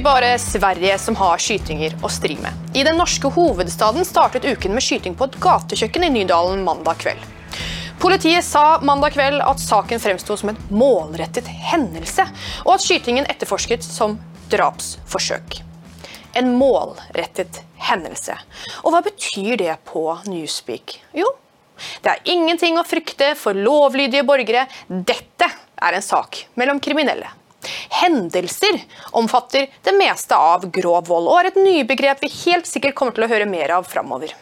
ikke bare Sverige som har skytinger å stri med. I den norske hovedstaden startet uken med skyting på et gatekjøkken i Nydalen mandag kveld. Politiet sa mandag kveld at saken fremsto som en målrettet hendelse, og at skytingen etterforsket som drapsforsøk. En målrettet hendelse. Og hva betyr det på Newspeak? Jo, det er ingenting å frykte for lovlydige borgere. Dette er en sak mellom kriminelle. Hendelser omfatter det meste av grov vold, og er et nybegrep vi helt sikkert kommer til å høre mer av framover.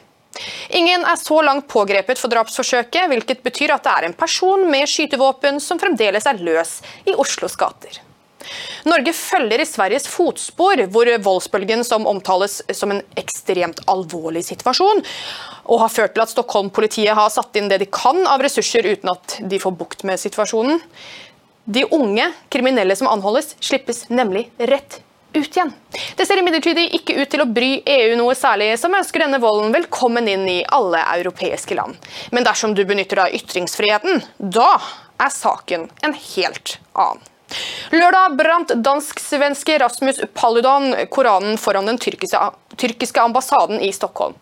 Ingen er så langt pågrepet for drapsforsøket, hvilket betyr at det er en person med skytevåpen som fremdeles er løs i Oslos gater. Norge følger i Sveriges fotspor, hvor voldsbølgen som omtales som en ekstremt alvorlig situasjon, og har ført til at Stockholm-politiet har satt inn det de kan av ressurser uten at de får bukt med situasjonen. De unge kriminelle som anholdes, slippes nemlig rett ut igjen. Det ser imidlertid ikke ut til å bry EU noe særlig, som ønsker denne volden velkommen inn i alle europeiske land. Men dersom du benytter deg av ytringsfriheten, da er saken en helt annen. Lørdag brant dansk-svenske Rasmus Paludan Koranen foran den tyrkiske, ambassaden i Stockholm.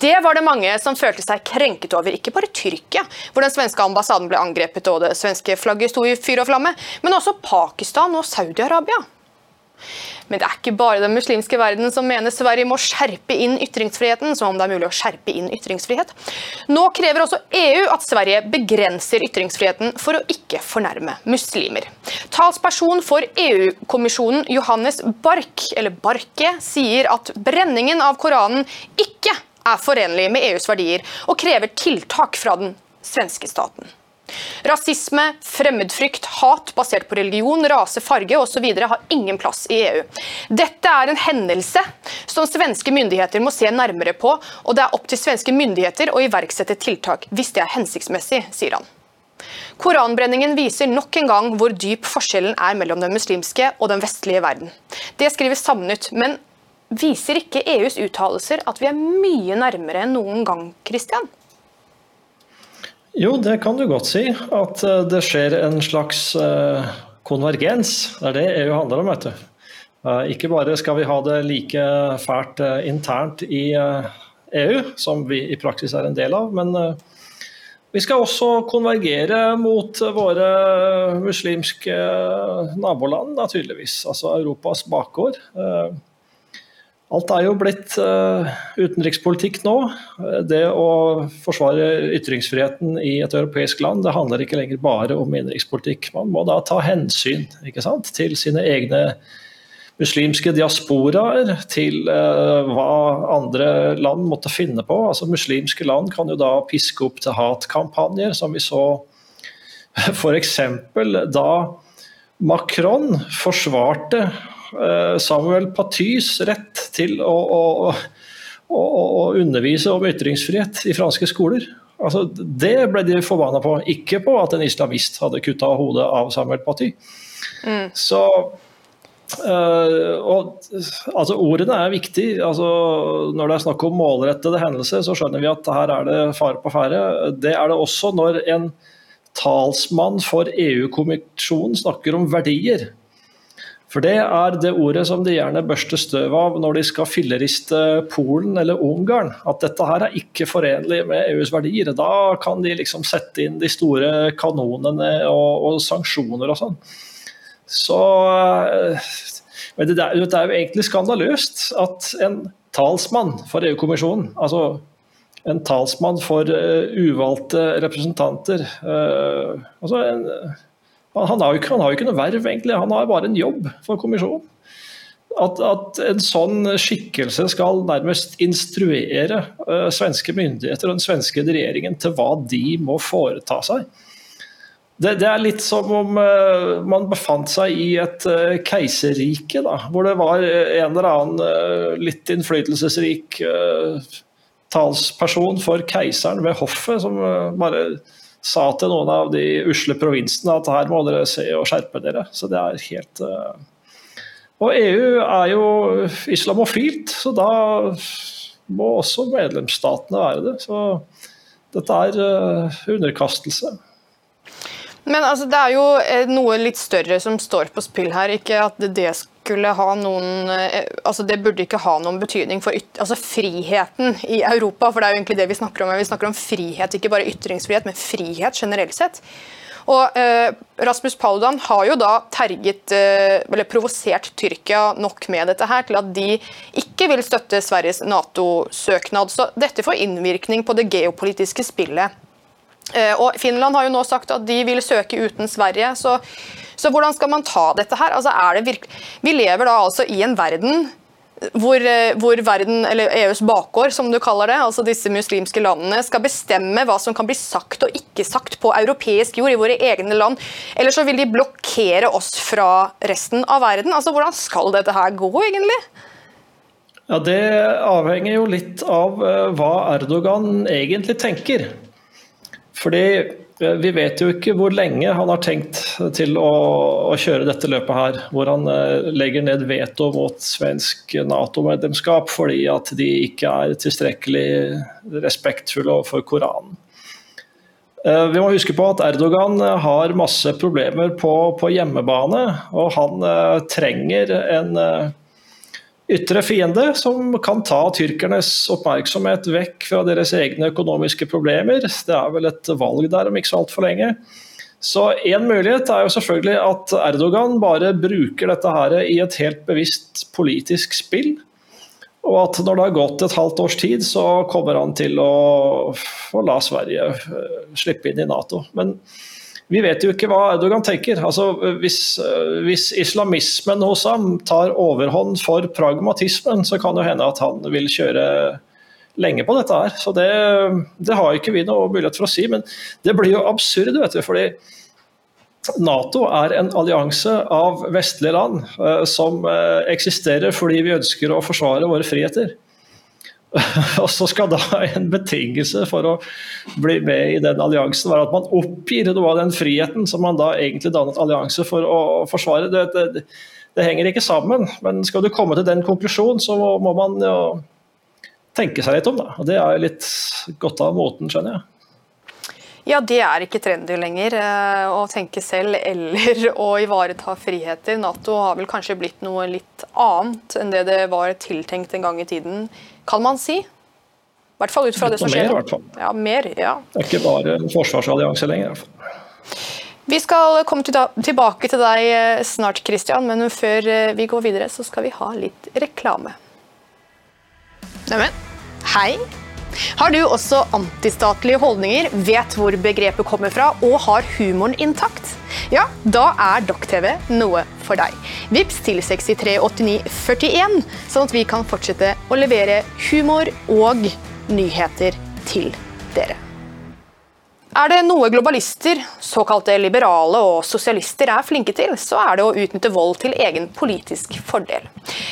Det var det mange som følte seg krenket over, ikke bare Tyrkia, hvor den svenske ambassaden ble angrepet og det svenske flagget sto i fyr og flamme, men også Pakistan og Saudi-Arabia. Men det er ikke bare den muslimske verden som mener Sverige må skjerpe inn ytringsfriheten, som om det er mulig å skjerpe inn ytringsfrihet. Nå krever også EU at Sverige begrenser ytringsfriheten for å ikke fornærme muslimer. Talsperson for EU-kommisjonen Johannes Bark, eller Barke, sier at brenningen av Koranen ikke er forenlig med EUs verdier, og krever tiltak fra den svenske staten. Rasisme, fremmedfrykt, hat basert på religion, rase, farge osv. har ingen plass i EU. Dette er en hendelse som svenske myndigheter må se nærmere på, og det er opp til svenske myndigheter å iverksette tiltak hvis det er hensiktsmessig, sier han. Koranbrenningen viser nok en gang hvor dyp forskjellen er mellom den muslimske og den vestlige verden. Det skriver Samnytt, men viser ikke EUs uttalelser at vi er mye nærmere enn noen gang, Christian? Jo, det kan du godt si. At eh, det skjer en slags eh, konvergens. Det er det EU handler om, vet du. Eh, ikke bare skal vi ha det like fælt internt i EU, som vi i praksis er en del av, men vi skal også konvergere mot våre muslimske naboland, naturligvis. Altså Europas bakgård. Alt er jo blitt uh, utenrikspolitikk nå. Det å forsvare ytringsfriheten i et europeisk land, det handler ikke lenger bare om innenrikspolitikk. Man må da ta hensyn sant, til sine egne muslimske diasporaer, til uh, hva andre land måtte finne på. Altså Muslimske land kan jo da piske opp til hatkampanjer, som vi så f.eks. da Macron forsvarte Eh, Samuel Patys rett til å, å, å, å, undervise om ytringsfrihet i franske skoler. Altså, det ble de forbanna på, ikke på at en islamist hadde kutta hodet av Samuel Paty. Mm. Så øh, og, altså, ordene er viktige. Altså, når det er snakk om målrettede hendelser, så skjønner vi at her er det fare på ferde. Det er det også når en talsmann for EU-kommisjonen snakker om verdier. For det er det ordet som de gjerne børster støv av når de skal filleriste Polen eller Ungarn. At dette her er ikke forenlig med EUs verdier. Da kan de liksom sette inn de store kanonene og, og sanksjoner og sånn. Så Men det, er, det er jo egentlig skandaløst at en talsmann for EU-kommisjonen, altså en talsmann for uh, uvalgte representanter uh, altså en han har, jo ikke, han har jo ikke noe verv, egentlig. Han har bare en jobb for kommisjonen. At, at, en sånn skikkelse skal nærmest instruere uh, svenske myndigheter og den svenske regjeringen til hva de må foreta seg. Det, det er litt som om uh, man befant seg i et uh, keiserrike, da, hvor det var en eller annen litt innflytelsesrik talsperson for keiseren ved hoffet som bare sa til noen av de usle provinsene at her må dere se og skjerpe dere. Så det er helt uh... Og EU er jo islamofilt, så da må også medlemsstatene være det. Så dette er uh, underkastelse. Men altså, det er jo eh, noe litt større som står på spill her. Ikke at det skulle ha noen eh, altså Det burde ikke ha noen betydning for altså friheten i Europa. For det er jo egentlig det vi snakker om. Vi snakker om frihet, ikke bare ytringsfrihet, men frihet generelt sett. Og eh, Rasmus Paludan har jo da terget, eh, eller provosert Tyrkia nok med dette her til at de ikke vil støtte Sveriges Nato-søknad. Så dette får innvirkning på det geopolitiske spillet. Eh, og Finland har jo nå sagt at de vil søke uten Sverige. så så hvordan skal man ta dette her? Altså, vi lever da altså i en verden hvor, eh, hvor, verden, eller EUs bakgård, som du kaller det, altså disse muslimske landene, skal bestemme hva som kan bli sagt og ikke sagt på europeisk jord i våre egne land. Eller så vil de blokkere oss fra resten av verden. Altså, Hvordan skal dette her gå, egentlig? Ja, Det avhenger jo litt av eh, hva Erdogan egentlig tenker. Fordi Eh, vi vet jo ikke hvor lenge han har tenkt til å, å kjøre dette løpet her. Hvor han eh, legger ned veto mot svensk Nato-medlemskap fordi at de ikke er tilstrekkelig respektfulle overfor Koranen. Eh, vi må huske på at Erdogan har masse problemer på, på hjemmebane, og han trenger en ytre fiende som kan ta tyrkernes oppmerksomhet vekk fra deres egne økonomiske problemer. Det er vel et valg der om ikke så altfor lenge. Så En mulighet er jo selvfølgelig at Erdogan bare bruker dette her i et helt bevisst politisk spill. Og at når det har gått et halvt års tid, så kommer han til å, å la Sverige eh, slippe inn i Nato. Men vi vet jo ikke hva Erdogan tenker. Altså, hvis, hvis, islamismen hos ham tar overhånd for pragmatismen, så kan det hende at han vil kjøre lenge på dette her. Så det, det har ikke vi noe mulighet for å si. Men det blir jo absurd, vet du. fordi Nato er en allianse av vestlige land eh, som eh, eksisterer fordi vi ønsker å forsvare våre friheter. Og så skal da en betingelse for å bli med i den alliansen være at man oppgir noe av den friheten som man da egentlig dannet allianse for å forsvare. Det, det, det henger ikke sammen. Men skal du komme til den konklusjonen, så må, man jo tenke seg litt om. Da. Og det er litt godt av måten, skjønner jeg. Ja, det er ikke trendy lenger eh, å tenke selv eller å ivareta friheter. Nato har vel kanskje blitt noe litt annet enn det det var tiltenkt en gang i tiden kan man si. I hvert fall ut fra det som skjer. Mer, i hvert fall. Ja, mer, ja. Det er ikke bare en forsvarsallianse lenger. i hvert fall. Vi skal komme tilbake til deg eh, snart, Christian, men før eh, vi går videre, så skal vi ha litt reklame. Neimen, hei. Har du også antistatlige holdninger, vet hvor begrepet kommer fra og har humoren intakt? Ja, da er Dokk-TV noe for deg. Vips til 638941, sånn at vi kan fortsette å levere humor og nyheter til dere. Er det noe globalister, såkalte liberale og sosialister er flinke til, så er det å utnytte vold til egen politisk fordel.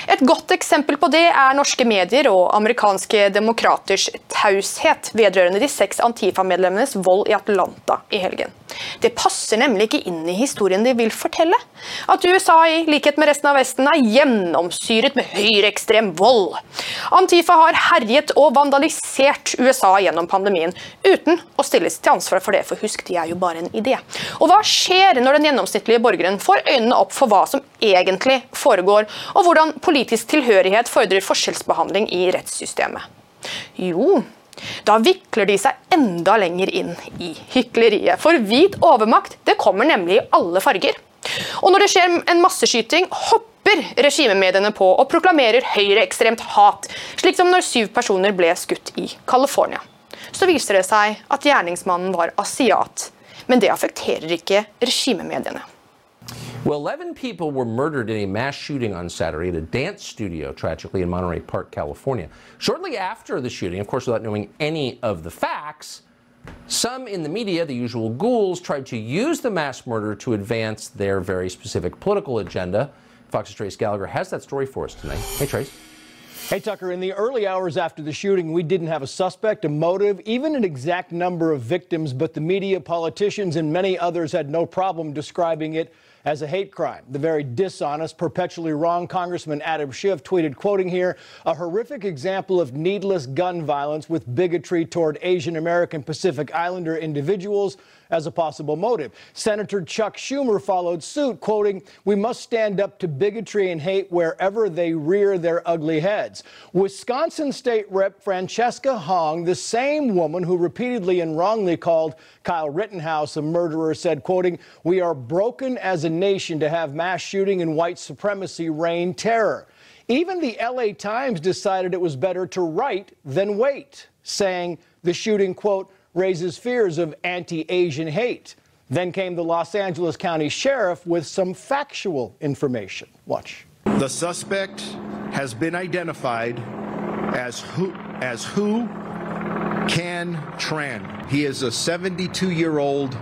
Et godt eksempel på det er norske medier og amerikanske demokraters taushet vedrørende de seks Antifa-medlemmenes vold i Atlanta i helgen. Det passer nemlig ikke inn i historien de vil fortelle. At USA, i likhet med resten av Vesten, er gjennomsyret med høyreekstrem vold. Antifa har herjet og vandalisert USA gjennom pandemien, uten å stilles til ansvar for det, for husk, de er jo bare en idé. Og hva skjer når den gjennomsnittlige borgeren får øynene opp for hva som egentlig foregår, og hvordan politisk tilhørighet fordrer forskjellsbehandling i rettssystemet? Jo, da vikler de seg enda lenger inn i hykleriet. For hvit overmakt det kommer nemlig i alle farger. Og når det skjer en masseskyting, hopper regimemediene på og proklamerer høyreekstremt hat, slik som når syv personer ble skutt i California. Så viser det seg at gjerningsmannen var asiat, men det affekterer ikke regimemediene. Well, 11 people were murdered in a mass shooting on Saturday at a dance studio, tragically, in Monterey Park, California. Shortly after the shooting, of course, without knowing any of the facts, some in the media, the usual ghouls, tried to use the mass murder to advance their very specific political agenda. Fox's Trace Gallagher has that story for us tonight. Hey, Trace. Hey, Tucker, in the early hours after the shooting, we didn't have a suspect, a motive, even an exact number of victims, but the media, politicians, and many others had no problem describing it as a hate crime. The very dishonest, perpetually wrong Congressman Adam Schiff tweeted, quoting here, a horrific example of needless gun violence with bigotry toward Asian American Pacific Islander individuals as a possible motive. Senator Chuck Schumer followed suit, quoting, We must stand up to bigotry and hate wherever they rear their ugly heads. Wisconsin State Rep Francesca Hong, the same woman who repeatedly and wrongly called Kyle Rittenhouse a murderer, said, quoting, We are broken as a nation to have mass shooting and white supremacy reign terror. Even the LA Times decided it was better to write than wait, saying the shooting, quote, raises fears of anti Asian hate. Then came the Los Angeles County Sheriff with some factual information. Watch. The suspect has been identified as who as who Can Tran. He is a 72 year old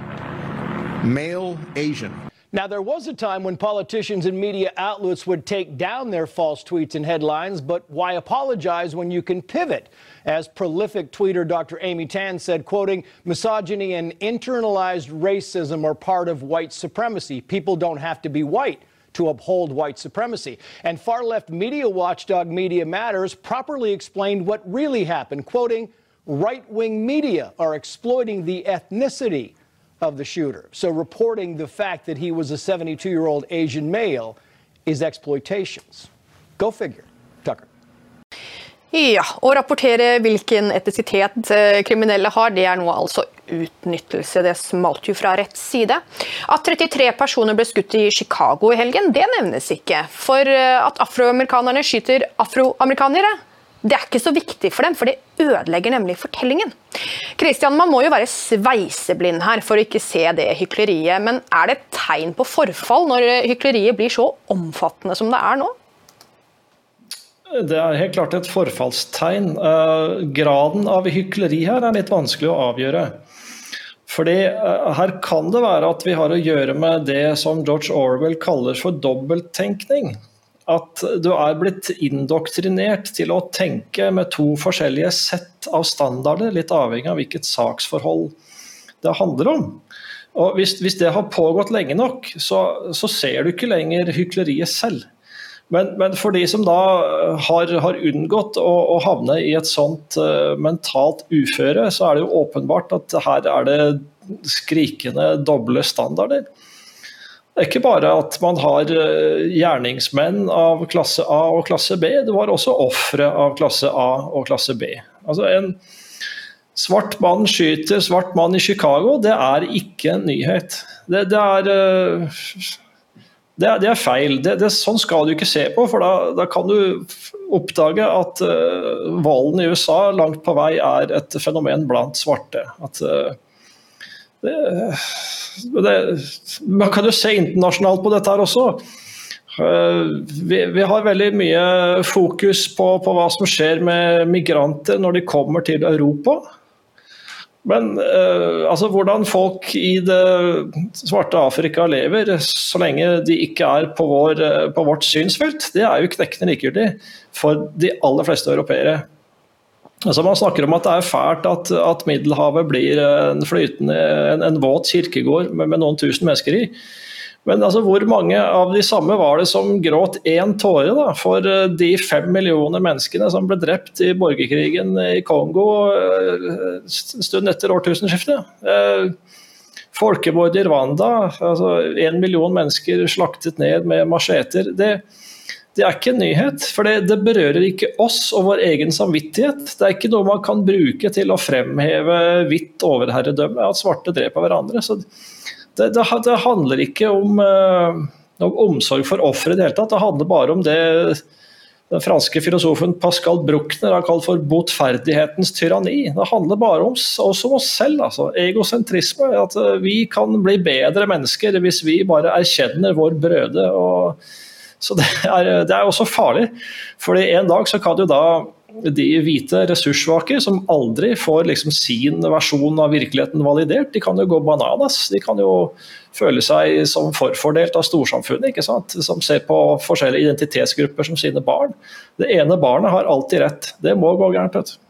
male Asian. Now, there was a time when politicians and media outlets would take down their false tweets and headlines, but why apologize when you can pivot? As prolific tweeter Dr. Amy Tan said, quoting, misogyny and internalized racism are part of white supremacy. People don't have to be white to uphold white supremacy. And far left media watchdog Media Matters properly explained what really happened, quoting, right wing media are exploiting the ethnicity of the shooter. So reporting the fact that he was a 72 year old Asian male is exploitations. Go figure. Tucker. Ja, Å rapportere hvilken etnisitet eh, kriminelle har, det er nå altså utnyttelse. Det smalt jo fra rett side. At 33 personer ble skutt i Chicago i helgen, det nevnes ikke. For eh, at afroamerikanerne skyter afroamerikanere, det er ikke så viktig for dem, for det ødelegger nemlig fortellingen. Christian, Man må jo være sveiseblind her for å ikke se det hykleriet. Men er det et tegn på forfall når hykleriet blir så omfattende som det er nå? Det er helt klart et forfallstegn. Uh, graden av hykleri her er litt vanskelig å avgjøre. Fordi uh, Her kan det være at vi har å gjøre med det som George Orwell kaller for dobbelttenkning. At du er blitt indoktrinert til å tenke med to forskjellige sett av standarder, litt avhengig av hvilket saksforhold det handler om. Og Hvis, hvis det har pågått lenge nok, så, så ser du ikke lenger hykleriet selv. Men, men, for de som da eh, har, har unngått å, å, havne i et sånt uh, mentalt uføre, så er det jo åpenbart at her er det skrikende doble standarder. Det er ikke bare at man har uh, gjerningsmenn av klasse A og klasse B, det var også ofre av klasse A og klasse B. Altså En svart mann skyter svart mann i Chicago, det er ikke en nyhet. Det, det er det, er, det er feil. Det, sånn skal du ikke se på, for da, da kan du oppdage at uh, volden i USA langt på vei er et fenomen blant svarte. At, uh, man kan jo se internasjonalt på dette her også. Uh, vi, vi, har veldig mye fokus på, på hva som skjer med migranter når de kommer til Europa. Men uh, altså, hvordan folk i det svarte Afrika lever så lenge de ikke er på, vår, uh, på vårt synsfelt, det er jo knekkende likegyldig for de aller fleste europeere. Altså, man snakker om at det er fælt at, at Middelhavet blir en flytende, en, en våt kirkegård med, med noen tusen mennesker i. Men altså, hvor mange av de samme var det som gråt én tåre da, for eh, de fem millioner menneskene som ble drept i borgerkrigen i Kongo eh, en stund etter årtusenskiftet? Eh, folkemord i Rwanda, altså én million mennesker slaktet ned med macheter. Det, det er ikke en nyhet, for det, det, berører ikke oss og vår egen samvittighet. Det er ikke noe man kan bruke til å fremheve hvitt overherredømme, at svarte dreper hverandre. Så det, det, det handler ikke om, uh, om omsorg for offeret i det hele tatt. Det handler bare om det den franske filosofen Pascal Bruckner har kalt for botferdighetens tyranni. Det handler bare om oss om oss selv. Altså. Egosentrisme. At vi kan bli bedre mennesker hvis vi bare erkjenner vår brøde. Og, så det er, det er også farlig. Fordi en dag så kan jo da de hvite ressurssvake som aldri får liksom sin versjon av virkeligheten validert, de kan jo gå bananas. De kan jo føle seg som forfordelt av storsamfunnet, ikke sant? som ser på forskjellige identitetsgrupper som sine barn. Det ene barnet har alltid rett. Det må gå gærent. vet du.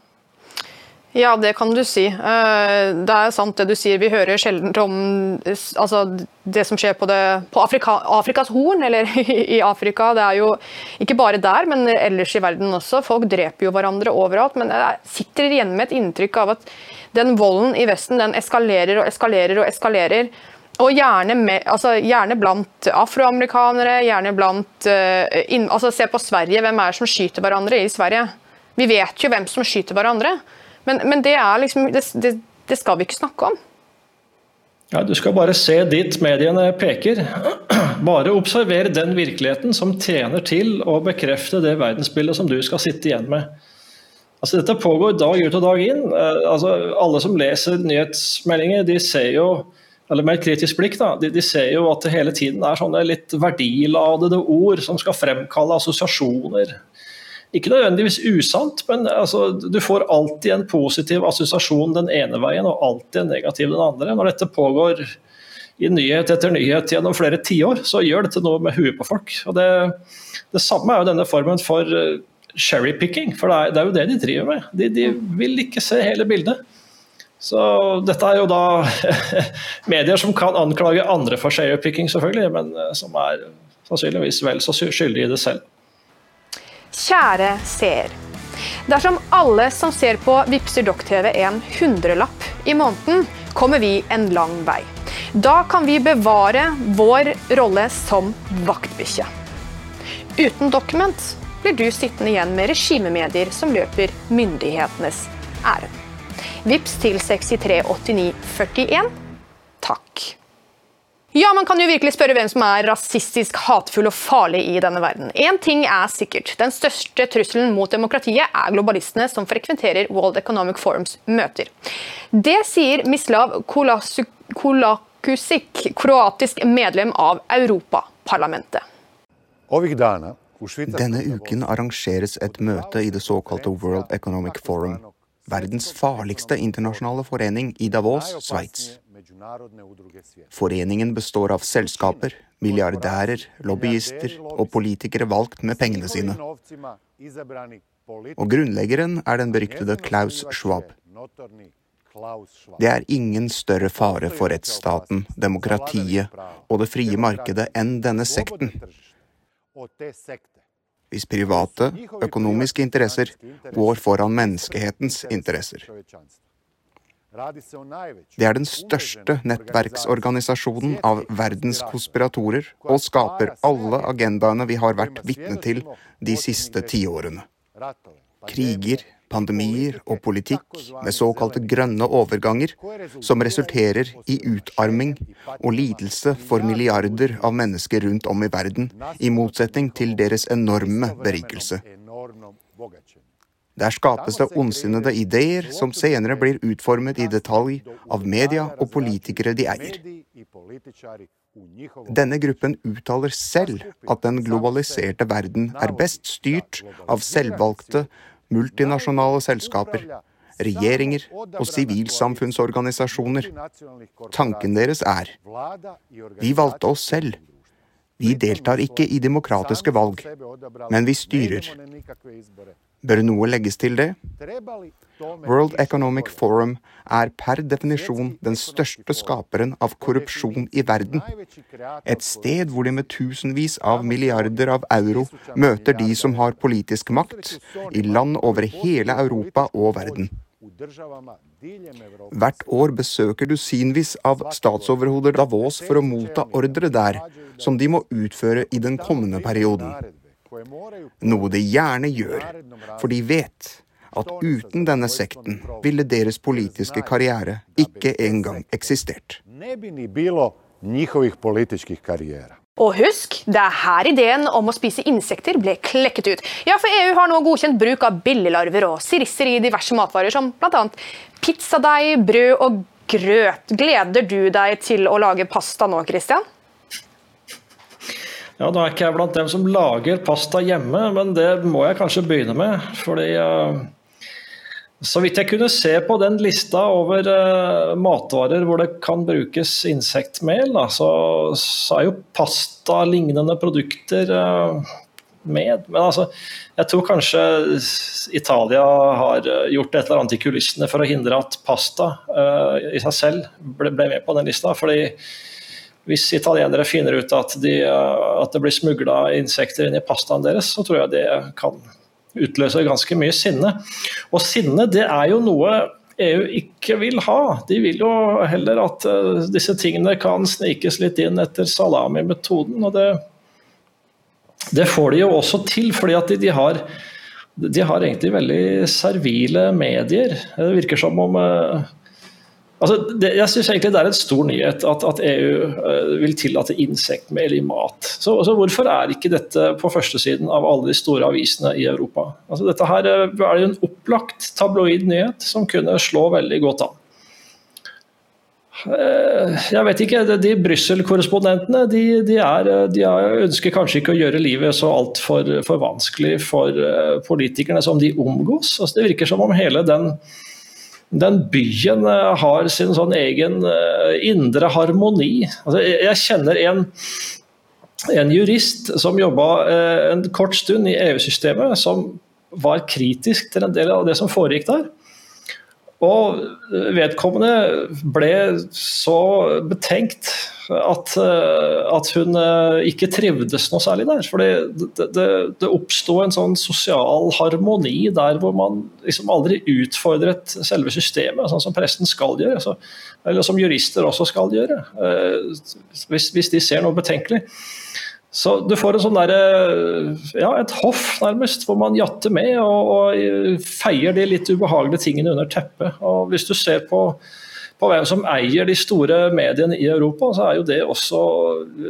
Ja, det kan du si. Eh, det er sant det du sier. Vi hører sjelden om altså, det som skjer på, det, på Afrika, Afrikas Horn, eller i Afrika. Det er jo ikke bare der, men ellers i verden også. Folk dreper jo hverandre overalt. Men jeg sitter igjen med et inntrykk av at den volden i Vesten den eskalerer og eskalerer og eskalerer. Og gjerne, med, altså, gjerne blant afroamerikanere, gjerne blant uh, inn, altså, Se på Sverige, hvem er det som skyter hverandre i Sverige? Vi vet jo hvem som skyter hverandre. Men, men det, liksom, det, det, det, skal vi ikke snakke om. Ja, Du skal bare se dit mediene peker. Bare observer den virkeligheten som tjener til å bekrefte det verdensbildet som du skal sitte igjen med. Altså, dette pågår dag ut og dag inn. Eh, altså, alle som leser nyhetsmeldinger, de ser jo eller med et kritisk blikk, da, de, de, ser jo at det hele tiden er sånne litt verdiladede ord som skal fremkalle assosiasjoner. Ikke nødvendigvis usant, men altså, du får alltid en positiv assosiasjon den ene veien og alltid en negativ den andre. Når dette pågår i nyhet etter nyhet gjennom flere tiår, så gjør dette noe med huet på folk. Og det, det samme er jo denne formen for eh, cherrypicking, for det er, det er, jo det de driver med. De, de vil ikke se hele bildet. Så dette er jo da medier som kan anklage andre for cherrypicking, selvfølgelig, men eh, som er sannsynligvis vel så skyldige i det selv. Kjære seer. Dersom alle som ser på Vipser Dokk-TV en hundrelapp i måneden, kommer vi en lang vei. Da kan vi bevare vår rolle som vaktbikkje. Uten Document blir du sittende igjen med regimemedier som løper myndighetenes ærend. Vips til 638941. Takk. Ja, Man kan jo virkelig spørre hvem som er rasistisk, hatefull og farlig i denne verden. Én ting er sikkert. Den største trusselen mot demokratiet er globalistene som frekventerer World Economic Forums møter. Det sier Mislav Kolakusik, kroatisk medlem av Europaparlamentet. Denne uken arrangeres et møte i det såkalte World Economic Forum, verdens farligste internasjonale forening i Davos, Sveits. Foreningen består av selskaper, milliardærer, lobbyister og politikere valgt med pengene sine. Og grunnleggeren er den beryktede Klaus Schwab. Det er ingen større fare for rettsstaten, demokratiet og det frie markedet enn denne sekten. Hvis private, økonomiske interesser går foran menneskehetens interesser. Det er den største nettverksorganisasjonen av verdens konspiratorer, og skaper alle agendaene vi har vært vitne til de siste tiårene. Kriger, pandemier og politikk med såkalte grønne overganger, som resulterer i utarming og lidelse for milliarder av mennesker rundt om i verden, i motsetning til deres enorme berikelse. Der skapes det ondsinnede ideer som senere blir utformet i detalj av media og politikere de eier. Denne gruppen uttaler selv at den globaliserte verden er best styrt av selvvalgte multinasjonale selskaper, regjeringer og sivilsamfunnsorganisasjoner. Tanken deres er vi valgte oss selv. Vi deltar ikke i demokratiske valg, men vi styrer. Bør noe legges til det? World Economic Forum er per definisjon den største skaperen av korrupsjon i verden. Et sted hvor de med tusenvis av milliarder av euro møter de som har politisk makt, i land over hele Europa og verden. Hvert år besøker dusinvis av statsoverhoder Davos for å motta ordre der, som de må utføre i den kommende perioden. Noe de gjerne gjør, for de vet at uten denne sekten ville deres politiske karriere ikke engang eksistert. Og husk, det er her ideen om å spise insekter ble klekket ut. Ja, for EU har nå godkjent bruk av billelarver og sirisser i diverse matvarer, som bl.a. pizzadeig, brød og grøt. Gleder du deg til å lage pasta nå, Christian? Ja, Nå er ikke jeg blant dem som lager pasta hjemme, men det må jeg kanskje begynne med. Fordi uh, så vidt jeg kunne se på den lista over uh, matvarer hvor det kan brukes insektmel, da, så, så, er jo pasta-lignende produkter uh, med. Men altså, jeg tror kanskje Italia har gjort et eller annet i kulissene for å hindre at pasta uh, i seg selv ble, ble, med på den lista. fordi hvis italienere finner ut at, de, at det blir smugla insekter inn i pastaen deres, så tror jeg det kan utløse ganske mye sinne. Og sinne det er jo noe EU ikke vil ha. De vil jo heller at uh, disse tingene kan snikes litt inn etter salami-metoden. og det, det, får de jo også til, fordi at de, de, har, de har egentlig veldig servile medier. Det virker som om uh, Altså, det, jeg synes egentlig det er en stor nyhet at, at EU uh, eh, vil tillate insektmel i mat. Så, altså, Hvorfor er ikke dette på førstesiden av alle de store avisene i Europa? Altså, dette her uh, er jo en opplagt tabloid nyhet som kunne slå veldig godt an. Uh, jeg vet ikke, De Brussel-korrespondentene de, de, de, ønsker kanskje ikke å gjøre livet så altfor for vanskelig for politikerne som de omgås. Altså, det virker som om hele den den byen eh, har sin sånn egen eh, indre harmoni. Altså, jeg kjenner en, en jurist som jobba eh, en kort stund i EU-systemet, som var kritisk til en del av det som foregikk der. Og vedkommende ble så betenkt at, eh, at hun eh, ikke trivdes noe særlig der. For det, det, det oppsto en sånn sosial harmoni der hvor man liksom aldri utfordret selve systemet, sånn som presten skal gjøre. Altså, eller som jurister også skal gjøre, eh, hvis, hvis de ser noe betenkelig. Så du får en sånn der, ja, et hoff, nærmest, hvor man jatter med og, og feier de litt ubehagelige tingene under teppet. Og hvis du ser på på hvem som eier de store mediene i Europa, så er jo det også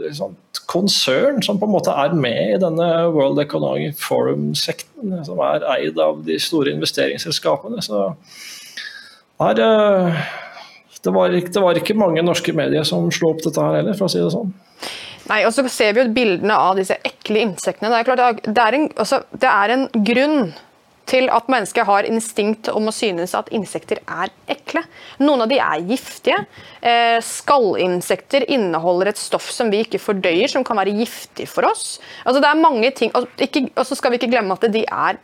liksom, konsern som på en måte er med i denne World Economic Forum-sekten, som er eid av de store investeringsselskapene. Så her, eh, det, var, det var ikke mange norske medier som slo opp dette her heller, for å si det sånn. Nei, og så ser vi jo bildene av disse ekle insektene. Det er, klart, det er, en, altså, det er en grunn til at mennesker har instinkt om å synes at insekter er ekle. Noen av de er giftige. Eh, skallinsekter inneholder et stoff som vi ikke fordøyer, som kan være giftig for oss. Altså det er mange ting, Og så skal vi ikke glemme at de er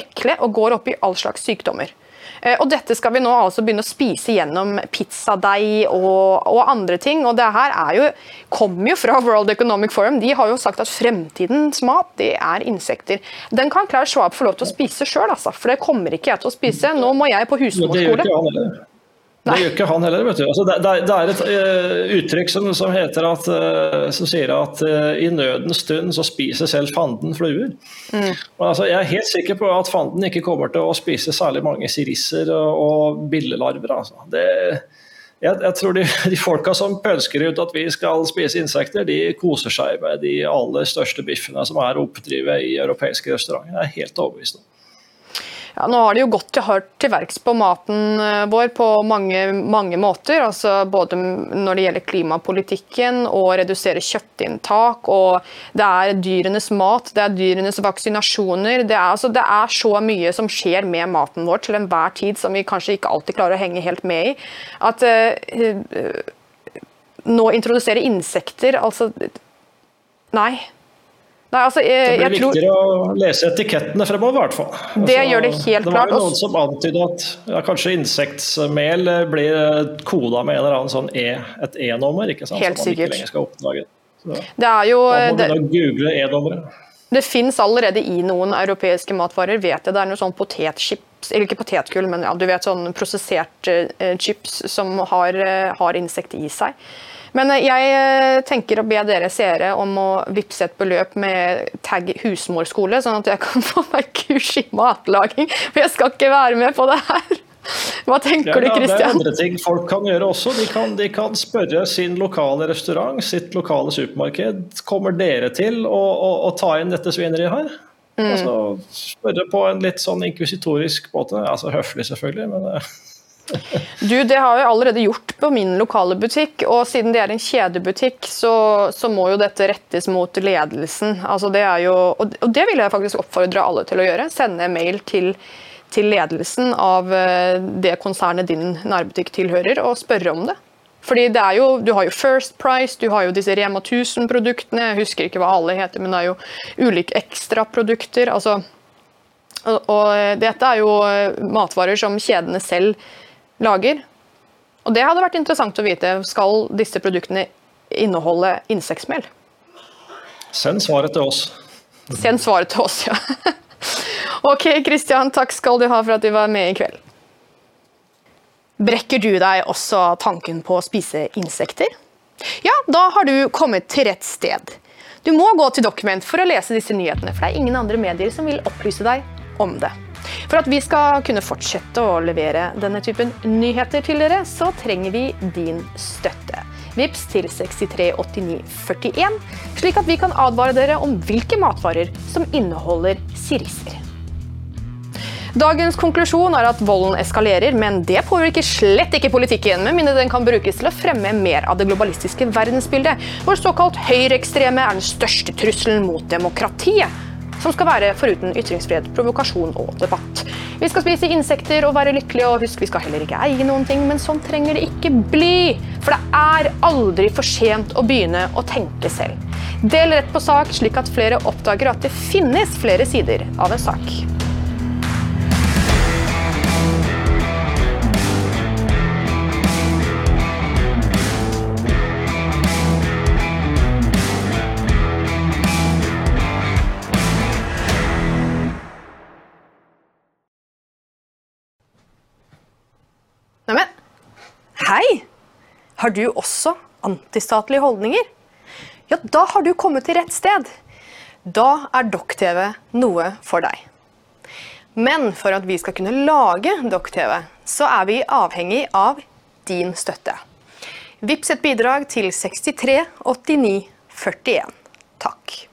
ekle og går opp i all slags sykdommer. Eh, og dette skal vi nå altså begynne å spise gjennom pizzadeig og, og, andre ting. Og det her er jo, kommer jo fra World Economic Forum. De har jo sagt at fremtidens mat det er insekter. Den kan Klaus Schwab få lov til å spise sjøl, altså, for det kommer ikke jeg til å spise. Nå må jeg på husmorskole. Det gjør ikke han heller. vet du. Altså, det, det, er et uh, uttrykk som, som, heter at, uh, som sier at uh, i nødens stund så spiser selv fanden fluer. Mm. Altså, jeg er helt sikker på at fanden ikke kommer til å spise særlig mange sirisser og, og billelarver. Altså. Det, jeg, jeg, tror de, de, folka som pønsker ut at vi skal spise insekter, de koser seg med de aller største biffene som er oppdrivet i europeiske restauranter. Jeg er helt overbevist om. Ja, nå har de jo gått til hardt til verks på maten eh, vår på mange, mange måter. Altså både når det gjelder klimapolitikken og redusere kjøttinntak. og Det er dyrenes mat, det er dyrenes vaksinasjoner. Det er, altså, det er så mye som skjer med maten vår til enhver tid som vi kanskje ikke alltid klarer å henge helt med i. At uh, nå introdusere insekter, altså Nei. Nei, altså, jeg, det blir viktigere tror... å lese etikettene fremover, i hvert fall. Det altså, gjør det helt klart. Det var jo noen som antydet at ja, kanskje insektmel blir koda med en eller annen sånn e, et E-nummer, ikke sant? Helt som man sikkert. ikke lenger skal oppdage Så, det er jo, Da må begynne å google E-nummeret. Det fins allerede i noen europeiske matvarer, vet jeg. Det er noe sånn potetchips, eller ikke potetgull, men ja, du vet sånn prosessert uh, chips som har, uh, har insekt i seg. Men eh, jeg eh, tenker å be dere seere om å vippse et beløp med tagg husmorskole, sånn at jeg kan få meg kurs i matlaging. For jeg skal ikke være med på det her. Hva tenker ja, du, Kristian? Det er andre ting folk kan gjøre også. De kan, de kan, spørre sin lokale restaurant, sitt lokale supermarked. Kommer dere til å, å, å ta inn dette svineriet her? Mm. Altså, spørre på en litt sånn inkvisitorisk måte. Altså høflig, selvfølgelig, men eh, Du, Det har jeg allerede gjort på min lokale butikk. og Siden det er en kjedebutikk, så, så må jo dette rettes mot ledelsen. Altså det jo, og det vil jeg faktisk oppfordre alle til å gjøre. Sende mail til, til ledelsen av eh, det konsernet din nærbutikk tilhører, og spørre om det. Fordi det er jo, Du har jo First Price, du har jo disse Rema 1000-produktene. Jeg husker ikke hva alle heter, men det er jo ulike ekstraprodukter. Altså, og, og dette er jo matvarer som kjedene selv lager. Og det hadde vært interessant å vite. Skal disse produktene inneholde insektmel? Send svaret til oss. Send svaret til oss, ja. ok, Kristian, takk skal du ha for at du var med i kveld. Brekker du deg også tanken på å spise insekter? Ja, da har du kommet til rett sted. Du må gå til Dokument for å lese disse nyhetene, for det er ingen andre medier som vil opplyse deg om det. For at vi skal kunne fortsette å levere denne typen nyheter til dere, så trenger vi din støtte. Vips til 638941, slik at vi kan advare dere om hvilke matvarer som inneholder sirisser. Dagens konklusjon er at volden eskalerer, men det påvirker slett ikke politikken, med mindre den kan brukes til å fremme mer av det globalistiske verdensbildet, hvor såkalt høyreekstreme er den største trusselen mot demokratiet som skal være foruten ytringsfrihet, provokasjon og debatt. Vi skal spise insekter og være lykkelige, og husk, vi skal heller ikke eie noen ting, men sånn trenger det ikke bli. For det er aldri for sent å begynne å tenke selv. Del rett på sak, slik at flere oppdager at det finnes flere sider av en sak. Har du også antistatlige holdninger? Ja, da har du kommet til rett sted. Da er Dokk-TV noe for deg. Men for at vi skal kunne lage Dokk-TV, så er vi avhengig av din støtte. Vips et bidrag til 63 89 41. Takk.